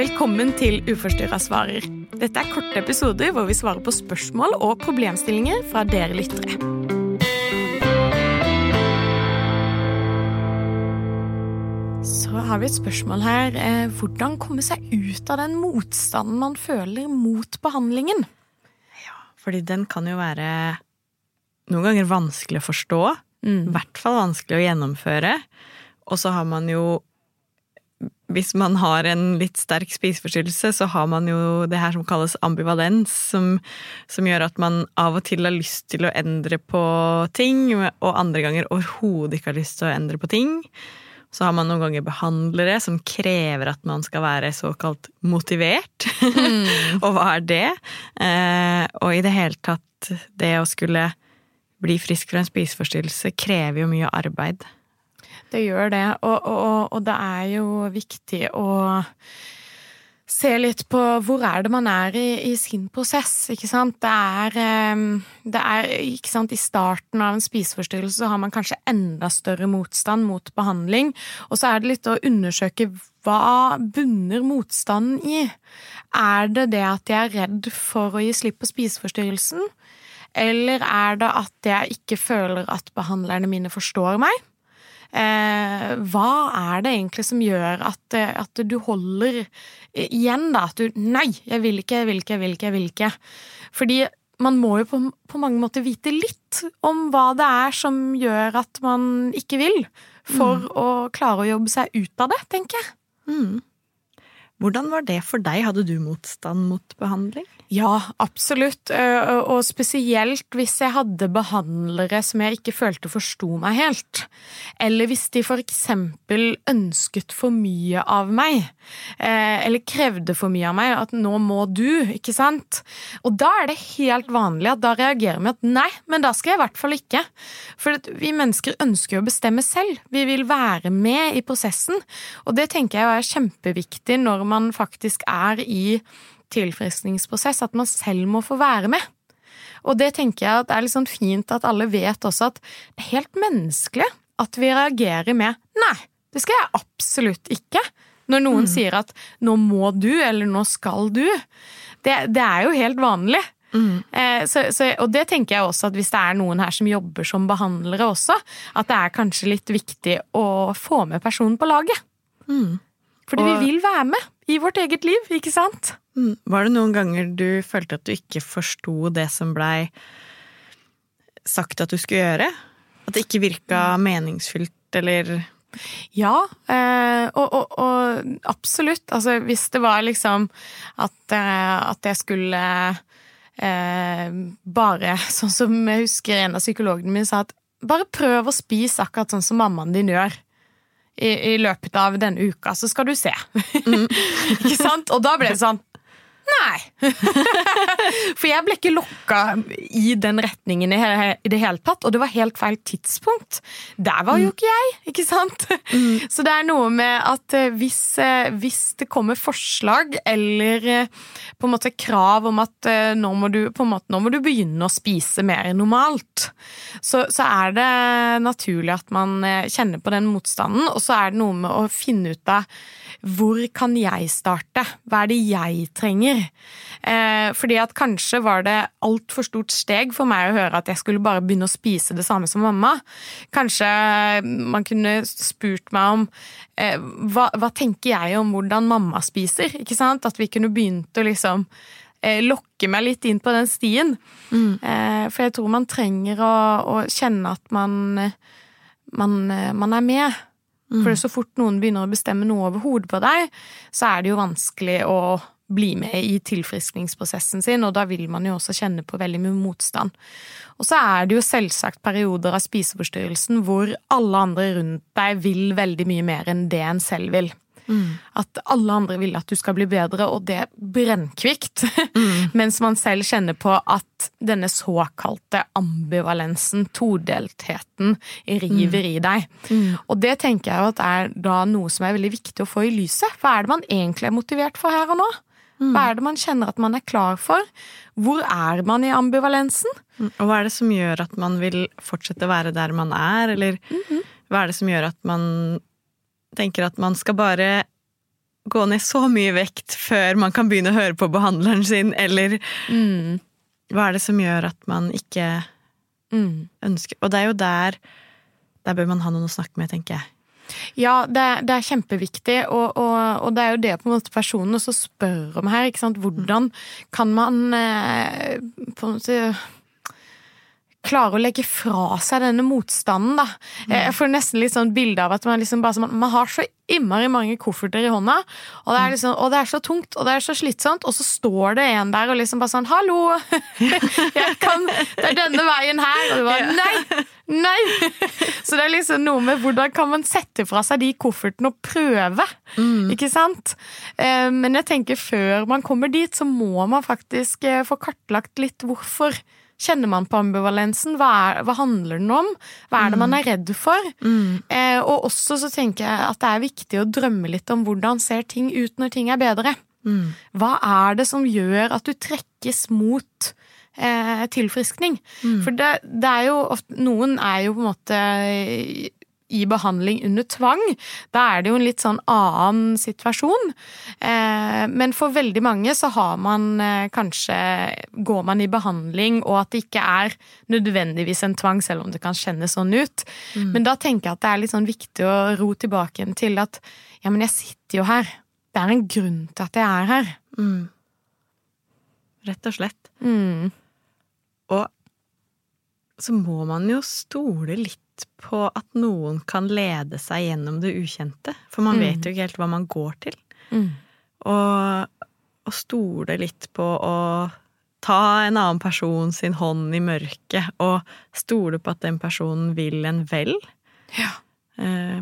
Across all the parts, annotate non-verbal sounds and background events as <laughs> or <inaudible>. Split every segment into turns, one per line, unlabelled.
Velkommen til Uforstyrra svarer. Dette er korte episoder hvor vi svarer på spørsmål og problemstillinger fra dere lyttere. Så har vi et spørsmål her. Eh, Hvordan komme seg ut av den motstanden man føler mot behandlingen?
Ja, Fordi den kan jo være noen ganger vanskelig å forstå. I hvert fall vanskelig å gjennomføre. Og så har man jo Hvis man har en litt sterk spiseforstyrrelse, så har man jo det her som kalles ambivalens, som, som gjør at man av og til har lyst til å endre på ting, og andre ganger overhodet ikke har lyst til å endre på ting. Så har man noen ganger behandlere som krever at man skal være såkalt motivert. <laughs> og hva er det? Eh, og i det hele tatt, det å skulle bli frisk fra en spiseforstyrrelse krever jo mye arbeid.
Det gjør det, og, og, og det er jo viktig å se litt på hvor er det man er i, i sin prosess, ikke sant. Det er, eh, det er ikke sant, I starten av en spiseforstyrrelse har man kanskje enda større motstand mot behandling. Og så er det litt å undersøke hva bunner motstanden i. Er det det at jeg er redd for å gi slipp på spiseforstyrrelsen? Eller er det at jeg ikke føler at behandlerne mine forstår meg? Eh, hva er det egentlig som gjør at, at du holder igjen, da? At du Nei, jeg vil ikke, jeg vil ikke, jeg vil ikke. jeg vil ikke. Fordi man må jo på, på mange måter vite litt om hva det er som gjør at man ikke vil, for å klare å jobbe seg ut av det, tenker jeg.
Hvordan var det for deg? Hadde du motstand mot behandling?
Ja, absolutt. Eh, Og spesielt hvis jeg hadde behandlere som jeg ikke følte forsto meg helt. Eller hvis de for eksempel ønsket for mye av meg. eh, Eller krevde for mye av meg. At nå må du, ikke sant? Og da er det helt vanlig at da reagerer vi at nei, men da skal jeg i hvert fall ikke. For vi mennesker ønsker jo å bestemme selv. Vi vil være med i prosessen. Og det tenker jeg er kjempeviktig når man faktisk er i tilfriskningsprosess, at man selv må få være med. Og det tenker jeg at er litt sånn fint at alle vet også at det er helt menneskelig at vi reagerer med nei, det skal jeg absolutt ikke. Når noen sier at nå må du, eller nå skal du. Det, det er jo helt vanlig. Eh, så, så, og det tenker jeg også at hvis det er noen her som jobber som behandlere også, at det er kanskje litt viktig å få med personen på laget. Fordi
Og-
vi vil være med i vårt eget liv, ikke sant?
Mm. Var det noen ganger du følte at du ikke forsto det som blei sagt at du skulle gjøre? At det ikke virka meningsfylt, eller
Ja, eh, og, og, og absolutt. Altså hvis det var liksom at, eh, at jeg skulle eh, bare <laughs> Sånn som jeg husker en av psykologene mine sa at bare prøv å spise akkurat sånn som mammaen din gjør. I, I løpet av denne uka, så skal du se. <laughs> ikke sant? Og da ble det sånn Nei. <laughs> For jeg ble ikke lokka i den retningen i, det hele tatt, og det var helt feil tidspunkt. Der var jo ikke jeg, ikke sant? <laughs> Så det er noe med at eh, hvis, eh, hvis det kommer forslag eller eh, på en måte krav om at nå må du, måte, nå må du begynne å spise mer normalt, så, så er det naturlig at man kjenner på den motstanden, og så er det noe med å finne ut av hvor kan jeg starte? Hva er det jeg trenger? Eh, fordi at kanskje var det altfor stort steg for meg å høre at jeg skulle bare begynne å spise det samme som mamma. Kanskje man kunne spurt meg om eh, hva, hva tenker jeg om hvordan mamma spiser? Ikke sant? At vi kunne begynt å liksom eh, lokke meg litt inn på den stien. Eh, for jeg tror man trenger å, å kjenne at man, eh, man, eh, man er med. For så fort noen begynner å bestemme noe over hodet på deg, så er det jo vanskelig å bli med i tilfriskningsprosessen sin, og da vil man jo også kjenne på veldig mye motstand. Og så er det jo selvsagt perioder av spiseforstyrrelsen hvor alle andre rundt deg vil veldig mye mer enn det en selv vil. At alle andre vil at du skal bli bedre, og det brennkvikt. <laughs> Mens man selv kjenner på at denne såkalte ambivalensen, todeltheten, river i deg. Og det tenker jeg at er da noe som er veldig viktig å få i lyset. Hva er det man egentlig er motivert for her og nå? Hva er det man kjenner at man er klar for? Hvor er man i ambivalensen?
Og hva er det som gjør at man vil fortsette å være der man er, eller hva er det som gjør at man tenker at man skal bare gå ned så mye vekt før man kan begynne å høre på behandleren sin, eller
Mm.
hva er det som gjør at man ikke
Mm.
ønsker Og det er jo der Der bør man ha noen å snakke med, tenker jeg.
Ja, det, er- det er kjempeviktig, og, og, og det er jo det på en måte personen også spør om her. ikke sant? Hvordan kan man eh, på en måte klare å legge fra seg denne motstanden, da. Jeg får nesten litt sånn bilde av at man liksom bare sånn, Man har så innmari mange kofferter i hånda, og det, er liksom, og det er så tungt og det er så slitsomt, og så står det en der og liksom bare sånn 'Hallo! <laughs> Jeg kan, det er denne veien her!' Og du bare 'Nei! Nei!' <laughs> Så det er liksom noe med hvordan kan man sette fra seg de koffertene og prøve, ikke sant? Eh, Men jeg tenker før man kommer dit, så må man faktisk eh, få kartlagt litt hvorfor. Kjenner man på ambivalensen? Hva, er, hva handler den om? Hva er det man er redd for? Eh, og også så tenker jeg at det er viktig å drømme litt om hvordan ser ting ut når ting er bedre. Hva er det som gjør at du trekkes mot eh, tilfriskning? For det, det er jo ofte Noen er jo på en måte i behandling under tvang. Da er det jo en litt sånn annen situasjon. Eh, men for veldig mange så har man eh, kanskje Går man i behandling, og at det ikke er nødvendigvis en tvang, selv om det kan kjennes sånn ut. Men da tenker jeg at det er litt sånn viktig å ro tilbake igjen til at ja, men jeg sitter jo her. Det er en grunn til at jeg er her.
Rett og slett.
Mm.
Og så må man jo stole litt på at noen kan lede seg gjennom det ukjente. For man
Mm.
vet jo ikke helt hva man går til.
Mm.
Og, og stole litt på å ta en annen person sin hånd i mørket, og stole på at den personen vil en vel.
Ja.
Eh,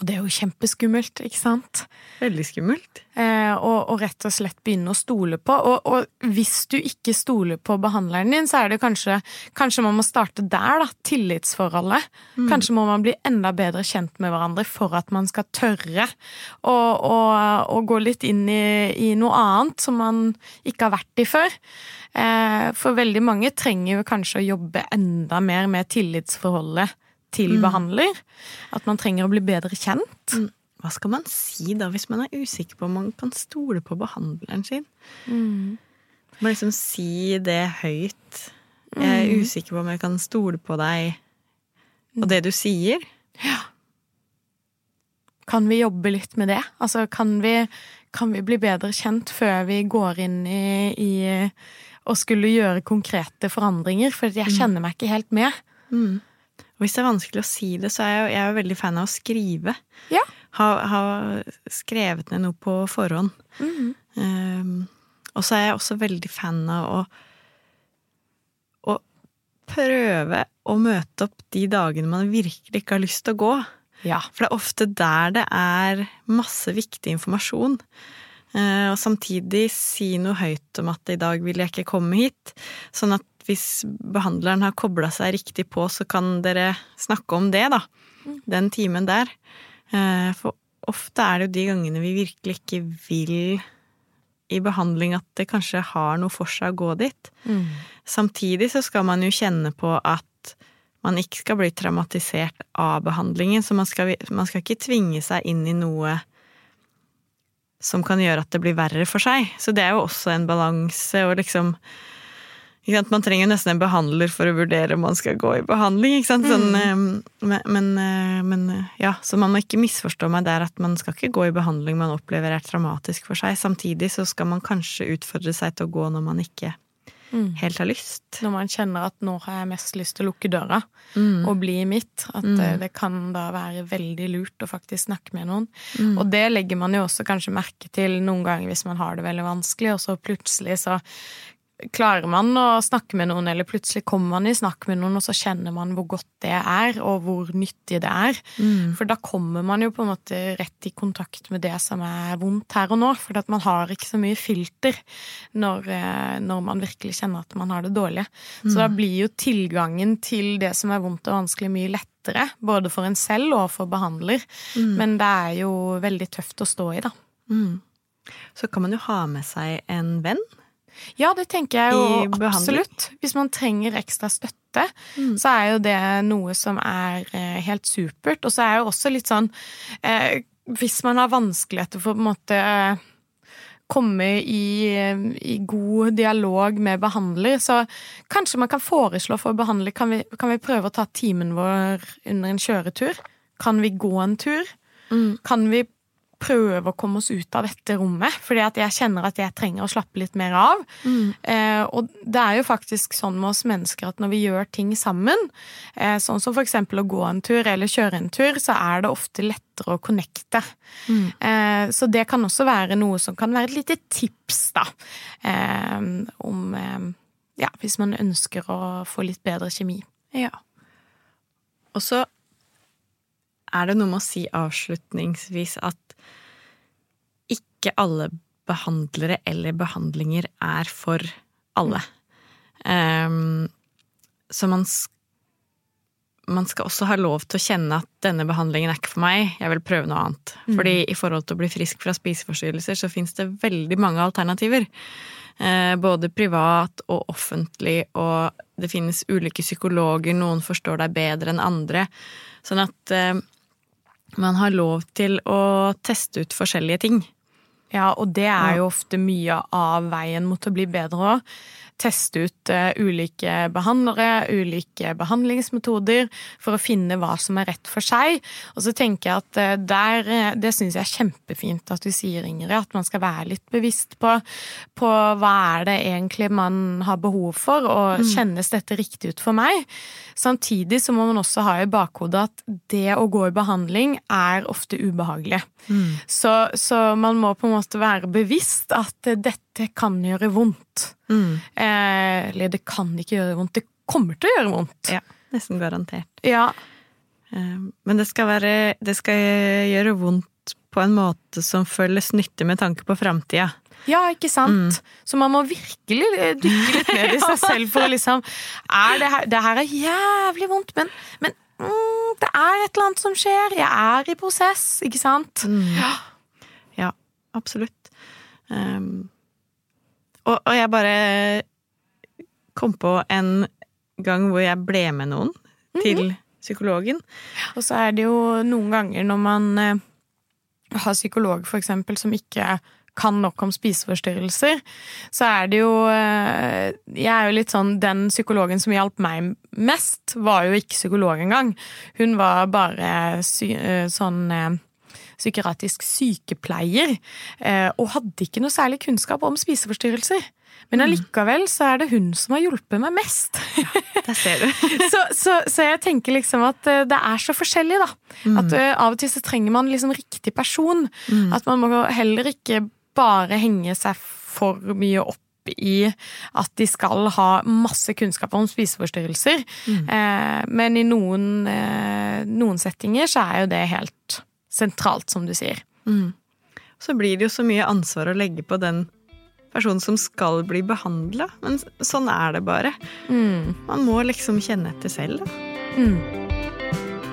Og det er jo kjempeskummelt, ikke sant?
veldig skummelt.
Eh, og, og rett og slett begynne å stole på. Og, og hvis du ikke stoler på behandleren din, så er det kanskje Kanskje man må starte der, da. Tillitsforholdet. Kanskje må man bli enda bedre kjent med hverandre for at man skal tørre å gå litt inn i, i noe annet som man ikke har vært i før. Eh, for veldig mange trenger jo kanskje å jobbe enda mer med tillitsforholdet til behandler. At man trenger å bli bedre kjent.
Hva skal man si da, hvis man er usikker på om man kan stole på behandleren sin? Man liksom si det høyt. Jeg er usikker på om jeg kan stole på deg og det du sier. Ja.
Kan vi jobbe litt med det? Altså, kan vi, kan vi bli bedre kjent før vi går inn i, i å skulle gjøre konkrete forandringer? For jeg kjenner meg ikke helt med.
Og hvis det er vanskelig å si det, så er jeg, jeg er veldig fan av å skrive.
Ja.
Ha, ha skrevet ned noe på forhånd. Um, og så er jeg også veldig fan av å, å prøve å møte opp de dagene man virkelig ikke har lyst til å gå.
Ja.
For det er ofte der det er masse viktig informasjon. Uh, Og samtidig si noe høyt om at i dag vil jeg ikke komme hit. Sånn at hvis behandleren har kobla seg riktig på, så kan dere snakke om det, da. Den timen der. Eh, For ofte er det jo de gangene vi virkelig ikke vil i behandling at det kanskje har noe for seg å gå dit. Samtidig så skal man jo kjenne på at man ikke skal bli traumatisert av behandlingen, så man skal, man skal ikke tvinge seg inn i noe som kan gjøre at det blir verre for seg. Så det er jo også en balanse, og liksom? Man trenger nesten en behandler for å vurdere om man skal gå i behandling. Sånn, mm. men, men, eh, men eh, ja, Så man må ikke misforstå meg der at man skal ikke gå i behandling man opplever er traumatisk for seg. Samtidig så skal man kanskje utfordre seg til å gå når man ikke helt har lyst.
Når man kjenner at nå har jeg mest lyst til å lukke døra
Mm.
og bli mitt. At eh, det kan da være veldig lurt å faktisk snakke med noen. Og det legger man jo også kanskje merke til noen ganger hvis man har det veldig vanskelig, og så plutselig så klarer man å snakke med noen, eller plutselig kommer man i snakk med noen, og så kjenner man hvor godt det er, og hvor nyttig det er. For da kommer man jo på en måte rett i kontakt med det som er vondt her og nå, for at man har ikke så mye filter når, eh, når man virkelig kjenner at man har det dårlig. Så da blir jo tilgangen til det som er vondt og vanskelig, mye lettere, både for en selv og for behandler. Men det er jo veldig tøft å stå i, da.
Så kan man jo ha med seg en venn.
Ja, det tenker jeg jo absolutt. Hvis man trenger ekstra støtte, så er jo det noe som er eh, helt supert. Og så er jo også litt sånn eh, hvis man har vanskeligheter for på en måte komme i, i, god dialog med behandler, så kanskje man kan foreslå for behandler kan vi, kan vi prøve å ta timen vår under en kjøretur? Kan vi gå en tur? Mm. Kan vi prøve å komme oss ut av dette rommet, fordi at jeg kjenner at jeg trenger å slappe litt mer av. Mm. Eh, og det er jo faktisk sånn med oss mennesker at når vi gjør ting sammen, eh, sånn som eksempel å gå en tur eller kjøre en tur, så er det ofte lettere å connecte. Mm. Eh, så det kan også være noe som kan være et lite tips, da, eh, om eh, Ja, hvis man ønsker å få litt bedre kjemi.
Ja. Og så er det noe med å si avslutningsvis at ikke alle behandlere eller behandlinger er for alle. Um, så man, man, skal også ha lov til å kjenne at denne behandlingen er ikke for meg, jeg vil prøve noe annet. Mm. Fordi i forhold til å bli frisk fra spiseforstyrrelser, så fins det veldig mange alternativer. Uh, både privat og offentlig, og det finnes ulike psykologer, noen forstår deg bedre enn andre. Sånn at uh, man har lov til å teste ut forskjellige ting.
Ja, og det er jo ofte mye av veien mot å bli bedre òg teste ut uh, ulike behandlere, ulike behandlingsmetoder, for å finne hva som er rett for seg. Og så tenker jeg at uh, der uh, Det syns jeg er kjempefint at du sier, Ingrid, at man skal være litt bevisst på, på hva er det egentlig man har behov for, og mm. kjennes dette riktig ut for meg? Samtidig så må man også ha i bakhodet at det å gå i behandling er ofte ubehagelig. Mm. Så, så man må på en måte være bevisst at dette kan gjøre vondt. Mm. Eh, eller det kan ikke gjøre vondt, det kommer til å gjøre vondt.
Ja, Nesten garantert.
Ja.
Eh, men det skal, være, det skal gjøre vondt på en måte som føles nyttig med tanke på framtida.
Ja, ikke sant? Mm. Så man må virkelig dykke litt ned i seg <laughs> selv for å liksom er det, her, det her er jævlig vondt, men, men mm, det er et eller annet som skjer. Jeg er i prosess, ikke sant? Mm.
Ja. ja. absolutt. Um, og, og, jeg bare kom på en gang hvor jeg ble med noen mm -hmm. til psykologen.
Og så er det jo noen ganger når man eh, har psykolog, for eksempel, som ikke kan nok om spiseforstyrrelser, så er det jo eh, Jeg er jo litt sånn Den psykologen som hjalp meg mest, var jo ikke psykolog engang. Hun var bare sy, eh, sånn eh, psykiatrisk sykepleier, og hadde ikke noe særlig kunnskap om spiseforstyrrelser. Men mm. allikevel så er det hun som har hjulpet meg mest.
Ja, der ser du. <laughs>
så, så, så, jeg tenker liksom at eh, det er så forskjellig, da. Mm. At uh, av og til så trenger man liksom riktig person. Mm. At man må heller ikke bare henge seg for mye opp i at de skal ha masse kunnskap om spiseforstyrrelser. Mm. Eh, men i noen, eh, noen, settinger så er jo det helt sentralt, som du sier. Mm.
Så blir det jo så mye ansvar å legge på den personen som skal bli behandla. Men sånn er det bare. Mm. Man må liksom kjenne etter selv, da. Mm.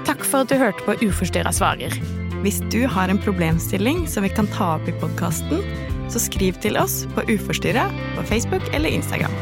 Takk for at du hørte på Uforstyrra svarer.
Hvis du har en problemstilling som vi kan ta opp i podkasten, så skriv til oss på Uforstyrra på Facebook eller Instagram.